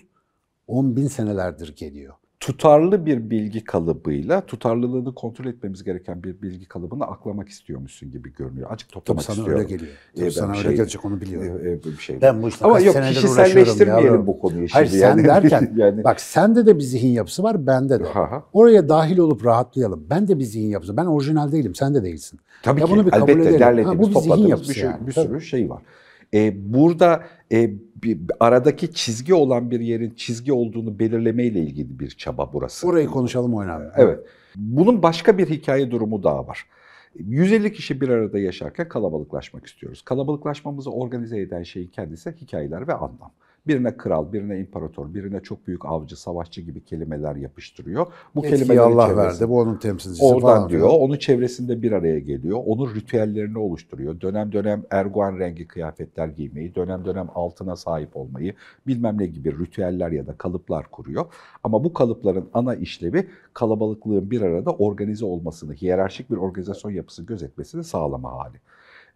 10 bin senelerdir geliyor. Tutarlı bir bilgi kalıbıyla tutarlılığını kontrol etmemiz gereken bir bilgi kalıbını aklamak istiyormuşsun gibi görünüyor. Açık toplamak Tabii sana istiyorum. öyle geliyor. Tabii Ee, sana öyle gelecek onu biliyorum. Ee, e, bir şey. Ben bu işte Ama yok kişiselleştirmeyelim bu konuyu şimdi. Hayır sen yani. derken yani, bak sende de bir zihin yapısı var bende de. Ha. Oraya dahil olup rahatlayalım. Ben de bir zihin yapısı. Ben orijinal değilim. Sen de değilsin. Tabii Ya ki bunu bir kabul elbette edelim. Ha, bu bir zihin yapısı bir, şey, yani. bir Tabii. sürü şey var. Ee, burada e, bir, aradaki çizgi olan bir yerin çizgi olduğunu belirlemeyle ilgili bir çaba burası. Orayı konuşalım oynayalım. Evet. Bunun başka bir hikaye durumu daha var. 150 kişi bir arada yaşarken kalabalıklaşmak istiyoruz. Kalabalıklaşmamızı organize eden şeyin kendisi hikayeler ve anlam. Birine kral, birine imparator, birine çok büyük avcı, savaşçı gibi kelimeler yapıştırıyor. Bu Etkiyi kelimelerin Allah verdi, bu onun temsilcisi Oradan falan diyor, filan. onun çevresinde bir araya geliyor, onun ritüellerini oluşturuyor. Dönem dönem erguvan rengi kıyafetler giymeyi, dönem dönem altına sahip olmayı, bilmem ne gibi ritüeller ya da kalıplar kuruyor. Ama bu kalıpların ana işlevi kalabalıklığın bir arada organize olmasını, hiyerarşik bir organizasyon yapısı gözetmesini sağlama hali.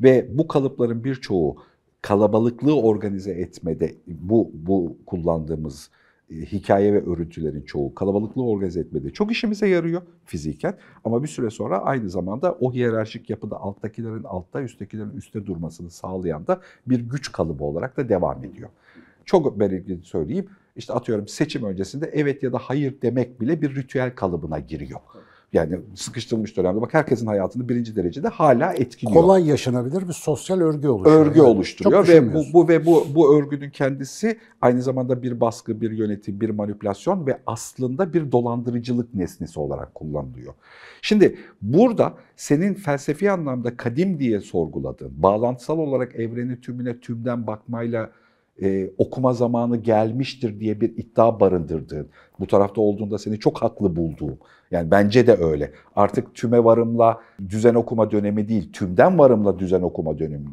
Ve bu kalıpların birçoğu kalabalıklığı organize etmede bu bu kullandığımız e, hikaye ve örüntülerin çoğu kalabalıklığı organize etmede çok işimize yarıyor fiziken ama bir süre sonra aynı zamanda o hiyerarşik yapıda alttakilerin altta üsttekilerin üstte durmasını sağlayan da bir güç kalıbı olarak da devam ediyor. Çok belirgin söyleyeyim işte atıyorum seçim öncesinde evet ya da hayır demek bile bir ritüel kalıbına giriyor. Yani sıkıştırılmış dönemde bak herkesin hayatını birinci derecede hala etkiliyor Kolay yaşanabilir bir sosyal örgü oluşturuyor. örgü Yani oluşturuyor çok ve bu, bu ve bu bu örgünün kendisi aynı zamanda bir baskı, bir yönetim, bir manipülasyon ve aslında bir dolandırıcılık nesnesi olarak kullanılıyor. Şimdi burada senin felsefi anlamda kadim diye sorguladığın, bağlantısal olarak evreni tümüne tümden bakmayla e, okuma zamanı gelmiştir diye bir iddia barındırdığın, bu tarafta olduğunda seni çok haklı bulduğum, yani bence de öyle. Artık tüme varımla düzen okuma dönemi değil, tümden varımla düzen okuma dönemi.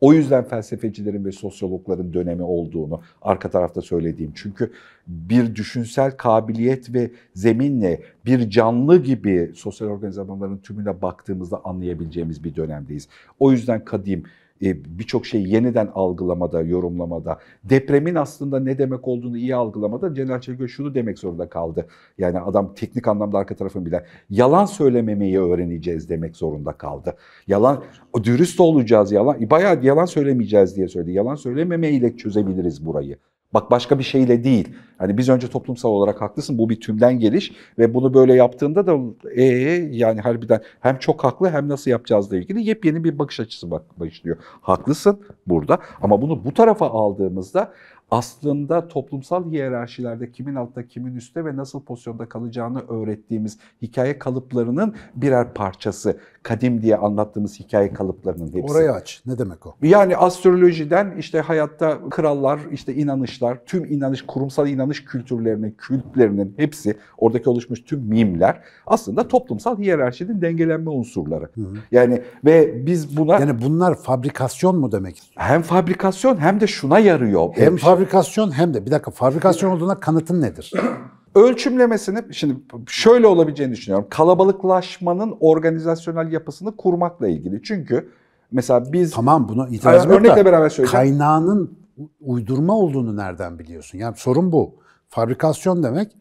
O yüzden felsefecilerin ve sosyologların dönemi olduğunu arka tarafta söylediğim. Çünkü bir düşünsel kabiliyet ve zeminle bir canlı gibi sosyal organizasyonların tümüne baktığımızda anlayabileceğimiz bir dönemdeyiz. O yüzden kadim, birçok şeyi yeniden algılamada, yorumlamada, depremin aslında ne demek olduğunu iyi algılamada Celal Çelikö şunu demek zorunda kaldı. Yani adam teknik anlamda arka tarafını bilen, yalan söylememeyi öğreneceğiz demek zorunda kaldı. Yalan, dürüst olacağız yalan, bayağı yalan söylemeyeceğiz diye söyledi. Yalan söylememeyle çözebiliriz burayı. Bak başka bir şeyle değil. Hani biz önce toplumsal olarak haklısın bu bir tümden geliş ve bunu böyle yaptığında da ee, yani harbiden hem çok haklı hem nasıl yapacağızla ilgili yepyeni bir bakış açısı başlıyor. Haklısın burada ama bunu bu tarafa aldığımızda aslında toplumsal hiyerarşilerde kimin altta kimin üstte ve nasıl pozisyonda kalacağını öğrettiğimiz hikaye kalıplarının birer parçası. Kadim diye anlattığımız hikaye kalıplarının hepsi. Orayı aç. Ne demek o? Yani astrolojiden işte hayatta krallar, işte inanışlar, tüm inanış, kurumsal inanış kültürlerinin, kültlerinin hepsi, oradaki oluşmuş tüm mimler aslında toplumsal hiyerarşinin dengelenme unsurları. Hı hı. Yani ve biz buna Yani bunlar fabrikasyon mu demek? hem fabrikasyon hem de şuna yarıyor. Hem Ee, fabrikasyon hem de bir dakika fabrikasyon olduğuna kanıtın nedir? ölçümlemesini şimdi şöyle olabileceğini düşünüyorum. Kalabalıklaşmanın organizasyonel yapısını kurmakla ilgili. Çünkü mesela biz Tamam buna itirazım yok örnekle da beraber söyleyeceğim. kaynağının uydurma olduğunu nereden biliyorsun? Yani sorun bu. Fabrikasyon demek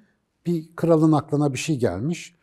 bir kralın aklına bir şey gelmiş.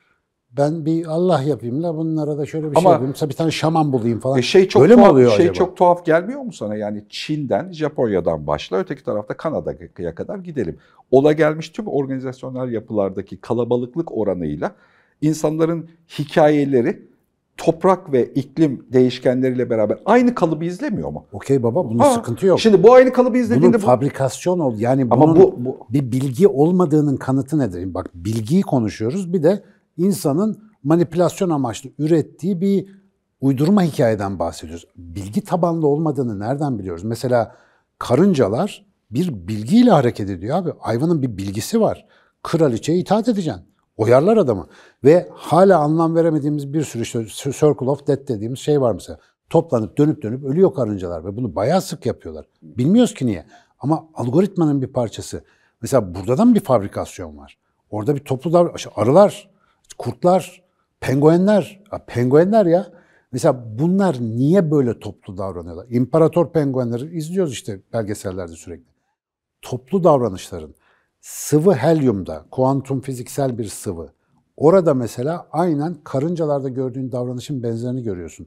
Ben bir Allah yapayım da bunlara da şöyle bir şey Ama- yapayım. Mesela bir tane şaman bulayım falan. E şey çok Öyle mi tuhaf, oluyor şey acaba? çok tuhaf gelmiyor mu sana? Yani Çin'den, Japonya'dan başla, öteki tarafta Kanada'ya kadar gidelim. Ola gelmiş tüm organizasyonel yapılardaki kalabalıklık oranıyla insanların hikayeleri toprak ve iklim değişkenleriyle beraber aynı kalıbı izlemiyor mu? Okey baba bunun Ha, sıkıntı yok. Şimdi bu aynı kalıbı bunun izlediğinde bu... fabrikasyon ol. Yani bunun Ama bu, bu bir bilgi olmadığının kanıtı nedir? Bak bilgiyi konuşuyoruz. Bir de insanın manipülasyon amaçlı ürettiği bir uydurma hikayeden bahsediyoruz. Bilgi tabanlı olmadığını nereden biliyoruz? Mesela karıncalar bir bilgiyle hareket ediyor abi. Hayvanın bir bilgisi var. Kraliçeye itaat edeceksin. Oyarlar adamı. Ve hala anlam veremediğimiz bir sürü işte Circle of Death dediğimiz şey var mesela. Toplanıp dönüp dönüp ölüyor karıncalar ve bunu bayağı sık yapıyorlar. Bilmiyoruz ki niye. Ama algoritmanın bir parçası. Mesela burada da bir fabrikasyon var? Orada bir toplu davran- işte arılar, kurtlar, penguenler. Ya penguenler ya. Mesela bunlar niye böyle toplu davranıyorlar? İmparator penguenleri izliyoruz işte belgesellerde sürekli. Toplu davranışların sıvı helyumda, kuantum fiziksel bir sıvı. Orada mesela aynen karıncalarda gördüğün davranışın benzerini görüyorsun.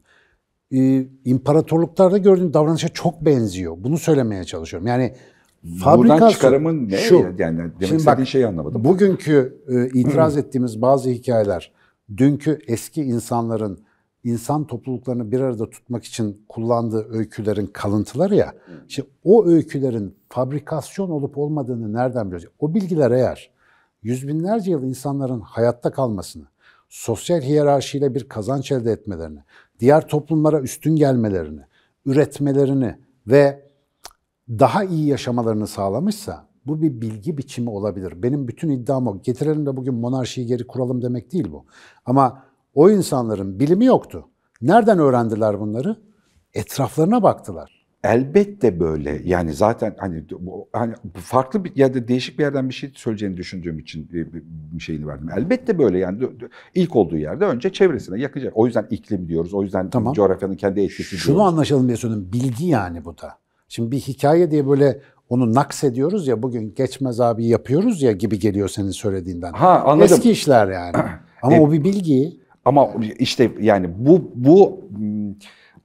Ee, imparatorluklarda gördüğün davranışa çok benziyor. Bunu söylemeye çalışıyorum. Yani buradan fabrikasyon çıkarımın ne? şu. Yani demek Şimdi bak, şeyi anlamadım. Bugünkü e, itiraz ettiğimiz bazı hikayeler, dünkü eski insanların insan topluluklarını bir arada tutmak için kullandığı öykülerin kalıntıları ya. İşte o öykülerin fabrikasyon olup olmadığını nereden biliyoruz? O bilgiler eğer yüz binlerce yıl insanların hayatta kalmasını, sosyal hiyerarşiyle bir kazanç elde etmelerini, diğer toplumlara üstün gelmelerini, üretmelerini ve daha iyi yaşamalarını sağlamışsa bu bir bilgi biçimi olabilir. Benim bütün iddiam o. Getirelim de bugün monarşiyi geri kuralım demek değil bu. Ama o insanların bilimi yoktu. Nereden öğrendiler bunları? Etraflarına baktılar. Elbette böyle. Yani zaten hani hani farklı bir ya da değişik bir yerden bir şey söyleyeceğini düşündüğüm için bir, şeyini verdim. Elbette böyle yani ilk olduğu yerde önce çevresine yakacak. O yüzden iklim diyoruz. O yüzden Tamam. coğrafyanın kendi etkisi Şunu diyoruz. anlaşalım diye söylüyorum. Bilgi yani bu da. Şimdi bir hikaye diye böyle onu naks ediyoruz ya bugün geçmez abi yapıyoruz ya gibi geliyor senin söylediğinden. Ha anladım. Eski işler yani. Ama E, o bir bilgi. Ama işte yani bu bu mm,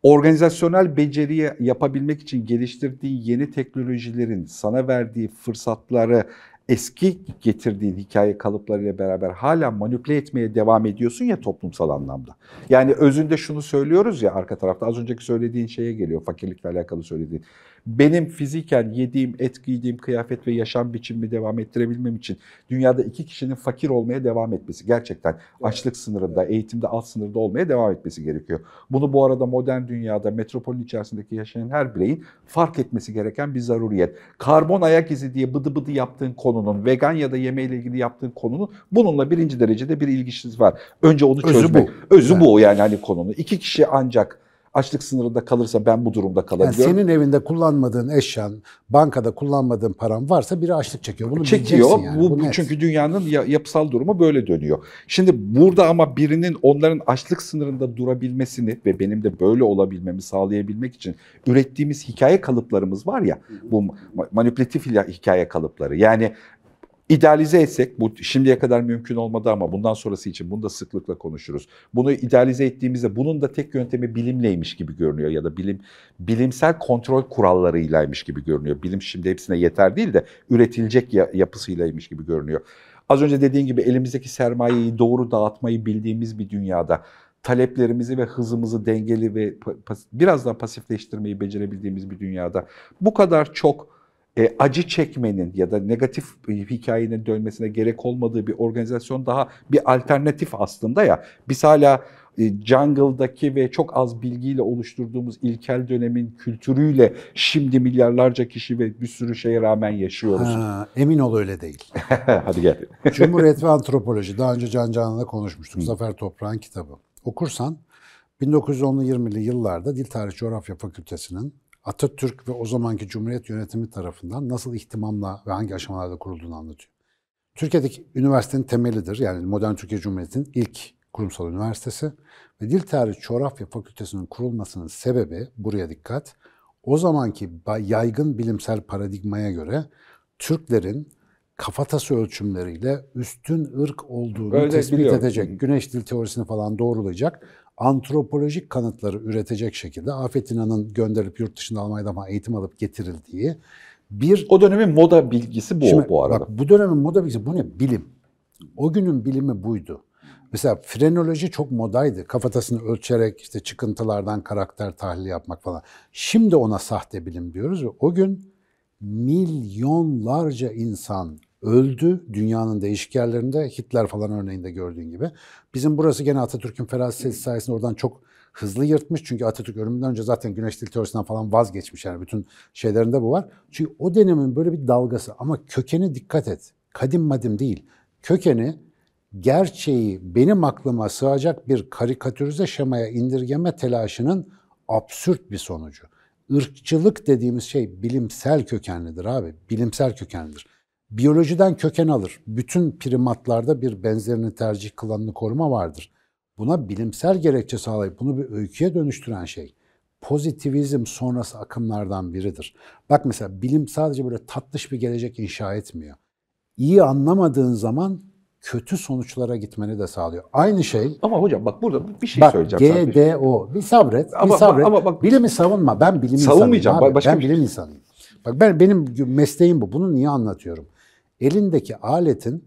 organizasyonel beceriyi yapabilmek için geliştirdiği yeni teknolojilerin sana verdiği fırsatları eski getirdiğin hikaye kalıplarıyla beraber hala manipüle etmeye devam ediyorsun ya toplumsal anlamda. Yani özünde şunu söylüyoruz ya arka tarafta az önceki söylediğin şeye geliyor fakirlikle alakalı söylediğin. Benim fiziken yediğim, et giydiğim kıyafet ve yaşam biçimimi devam ettirebilmem için dünyada iki kişinin fakir olmaya devam etmesi gerçekten açlık sınırında, eğitimde alt sınırda olmaya devam etmesi gerekiyor. Bunu bu arada modern dünyada metropolün içerisindeki yaşayan her bireyin fark etmesi gereken bir zaruriyet. Karbon ayak izi diye bıdı bıdı yaptığın konunun, vegan ya da yemeğiyle ilgili yaptığın konunun bununla birinci derecede bir ilgisi var. Önce onu Özü çözmek. bu. Özü Evet. bu yani hani konunun. İki kişi ancak açlık sınırında kalırsa ben bu durumda Yani kalabiliyorum. senin evinde kullanmadığın eşyan, bankada kullanmadığın paran varsa biri açlık çekiyor. Bunu çekiyor. yani. Bu, Bu net. çünkü dünyanın ya- yapısal durumu böyle dönüyor. Şimdi burada ama birinin onların açlık sınırında durabilmesini ve benim de böyle olabilmemi sağlayabilmek için ürettiğimiz hikaye kalıplarımız var ya bu ma- manipülatif hikaye kalıpları. Yani idealize etsek bu şimdiye kadar mümkün olmadı ama bundan sonrası için bunu da sıklıkla konuşuruz. Bunu idealize ettiğimizde bunun da tek yöntemi bilimleymiş gibi görünüyor ya da bilim bilimsel kontrol kurallarıylaymış gibi görünüyor. Bilim şimdi hepsine yeter değil de üretilecek ya- yapısıylaymış gibi görünüyor. Az önce dediğin gibi elimizdeki sermayeyi doğru dağıtmayı bildiğimiz bir dünyada taleplerimizi ve hızımızı dengeli ve biraz daha pasifleştirmeyi becerebildiğimiz bir dünyada bu kadar çok e, acı çekmenin ya da negatif hikayenin dönmesine gerek olmadığı bir organizasyon daha bir alternatif aslında ya. Biz hala e, jungle'daki ve çok az bilgiyle oluşturduğumuz ilkel dönemin kültürüyle şimdi milyarlarca kişi ve bir sürü şeye rağmen yaşıyoruz. Ha, emin ol öyle değil. Hadi gel. Cumhuriyet ve Antropoloji. Daha önce Can Canan'la konuşmuştuk. Zafer Toprağ'ın kitabı. Okursan 1910'lu 20'li yıllarda Dil Tarih Coğrafya Fakültesi'nin Atatürk ve o zamanki Cumhuriyet yönetimi tarafından nasıl ihtimamla ve hangi aşamalarda kurulduğunu anlatıyor. Türkiye'deki üniversitenin temelidir. Yani modern Türkiye Cumhuriyeti'nin ilk kurumsal üniversitesi. Ve Dil Tarih Coğrafya Fakültesi'nin kurulmasının sebebi, buraya dikkat, o zamanki yaygın bilimsel paradigmaya göre Türklerin kafatası ölçümleriyle üstün ırk olduğunu Öyle tespit biliyorum. edecek, güneş dil teorisini falan doğrulayacak, antropolojik kanıtları üretecek şekilde Afet İnan'ın gönderilip yurt dışında Almanya'da eğitim alıp getirildiği bir O dönemin moda bilgisi bu Şimdi bu arada. Bak bu dönemin moda bilgisi bu ne? Bilim. O günün bilimi buydu. Mesela frenoloji çok modaydı. Kafatasını ölçerek işte çıkıntılardan karakter tahlili yapmak falan. Şimdi ona sahte bilim diyoruz ve o gün milyonlarca insan öldü dünyanın değişik yerlerinde. Hitler falan örneğinde gördüğün gibi. Bizim burası gene Atatürk'ün feraseti sayesinde oradan çok hızlı yırtmış. Çünkü Atatürk ölümünden önce zaten güneş dil teorisinden falan vazgeçmiş. Yani bütün şeylerinde bu var. Çünkü o dönemin böyle bir dalgası ama kökeni dikkat et. Kadim madim değil. Kökeni gerçeği benim aklıma sığacak bir karikatürize şemaya indirgeme telaşının absürt bir sonucu. Irkçılık dediğimiz şey bilimsel kökenlidir abi. Bilimsel kökenlidir. Biyolojiden köken alır. Bütün primatlarda bir benzerini tercih kılanını koruma vardır. Buna bilimsel gerekçe sağlayıp bunu bir öyküye dönüştüren şey pozitivizm sonrası akımlardan biridir. Bak mesela bilim sadece böyle tatlış bir gelecek inşa etmiyor. İyi anlamadığın zaman kötü sonuçlara gitmeni de sağlıyor. Aynı şey Ama hocam bak burada bir şey bak söyleyeceğim. GDO bir sabret, Ama- bir sabret. ama bak- bilimi savunma. Ben bilim Savunmayacağım, insanıyım abi. başka ben bir şey- bilim insanıyım. Bak ben benim mesleğim bu. Bunu niye anlatıyorum? Elindeki aletin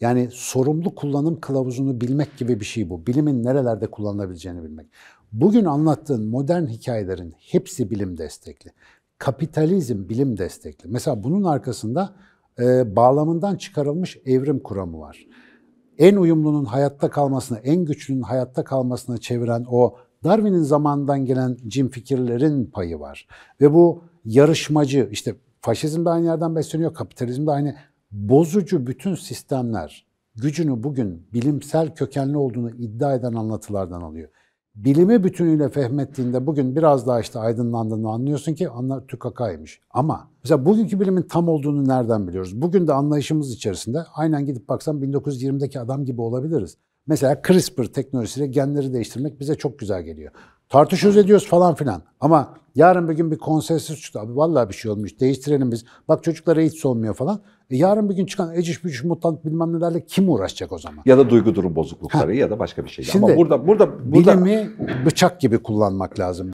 yani sorumlu kullanım kılavuzunu bilmek gibi bir şey bu. Bilimin nerelerde kullanılabileceğini bilmek. Bugün anlattığın modern hikayelerin hepsi bilim destekli. Kapitalizm bilim destekli. Mesela bunun arkasında e, bağlamından çıkarılmış evrim kuramı var. En uyumlunun hayatta kalmasına, en güçlünün hayatta kalmasına çeviren o Darwin'in zamanından gelen cin fikirlerin payı var. Ve bu yarışmacı, işte faşizm de aynı yerden besleniyor, kapitalizm de aynı. Bozucu bütün sistemler gücünü bugün bilimsel kökenli olduğunu iddia eden anlatılardan alıyor. Bilimi bütünüyle fehmettiğinde bugün biraz daha işte aydınlandığını anlıyorsun ki anla tükakaymış. Ama mesela bugünkü bilimin tam olduğunu nereden biliyoruz? Bugün de anlayışımız içerisinde aynen gidip baksam 1920'deki adam gibi olabiliriz. Mesela CRISPR teknolojisiyle genleri değiştirmek bize çok güzel geliyor. Tartışıyoruz ediyoruz falan filan. Ama yarın bir gün bir konsensüs çıktı. Abi vallahi bir şey olmuş. Değiştirelim biz. Bak çocuklara hiç olmuyor falan. E yarın bir gün çıkan eciş bücüş mutant bilmem nelerle kim uğraşacak o zaman? Ya da duygu durum bozuklukları ya da başka bir şey. Şimdi Ama burada burada burada Bilimi bıçak gibi kullanmak lazım.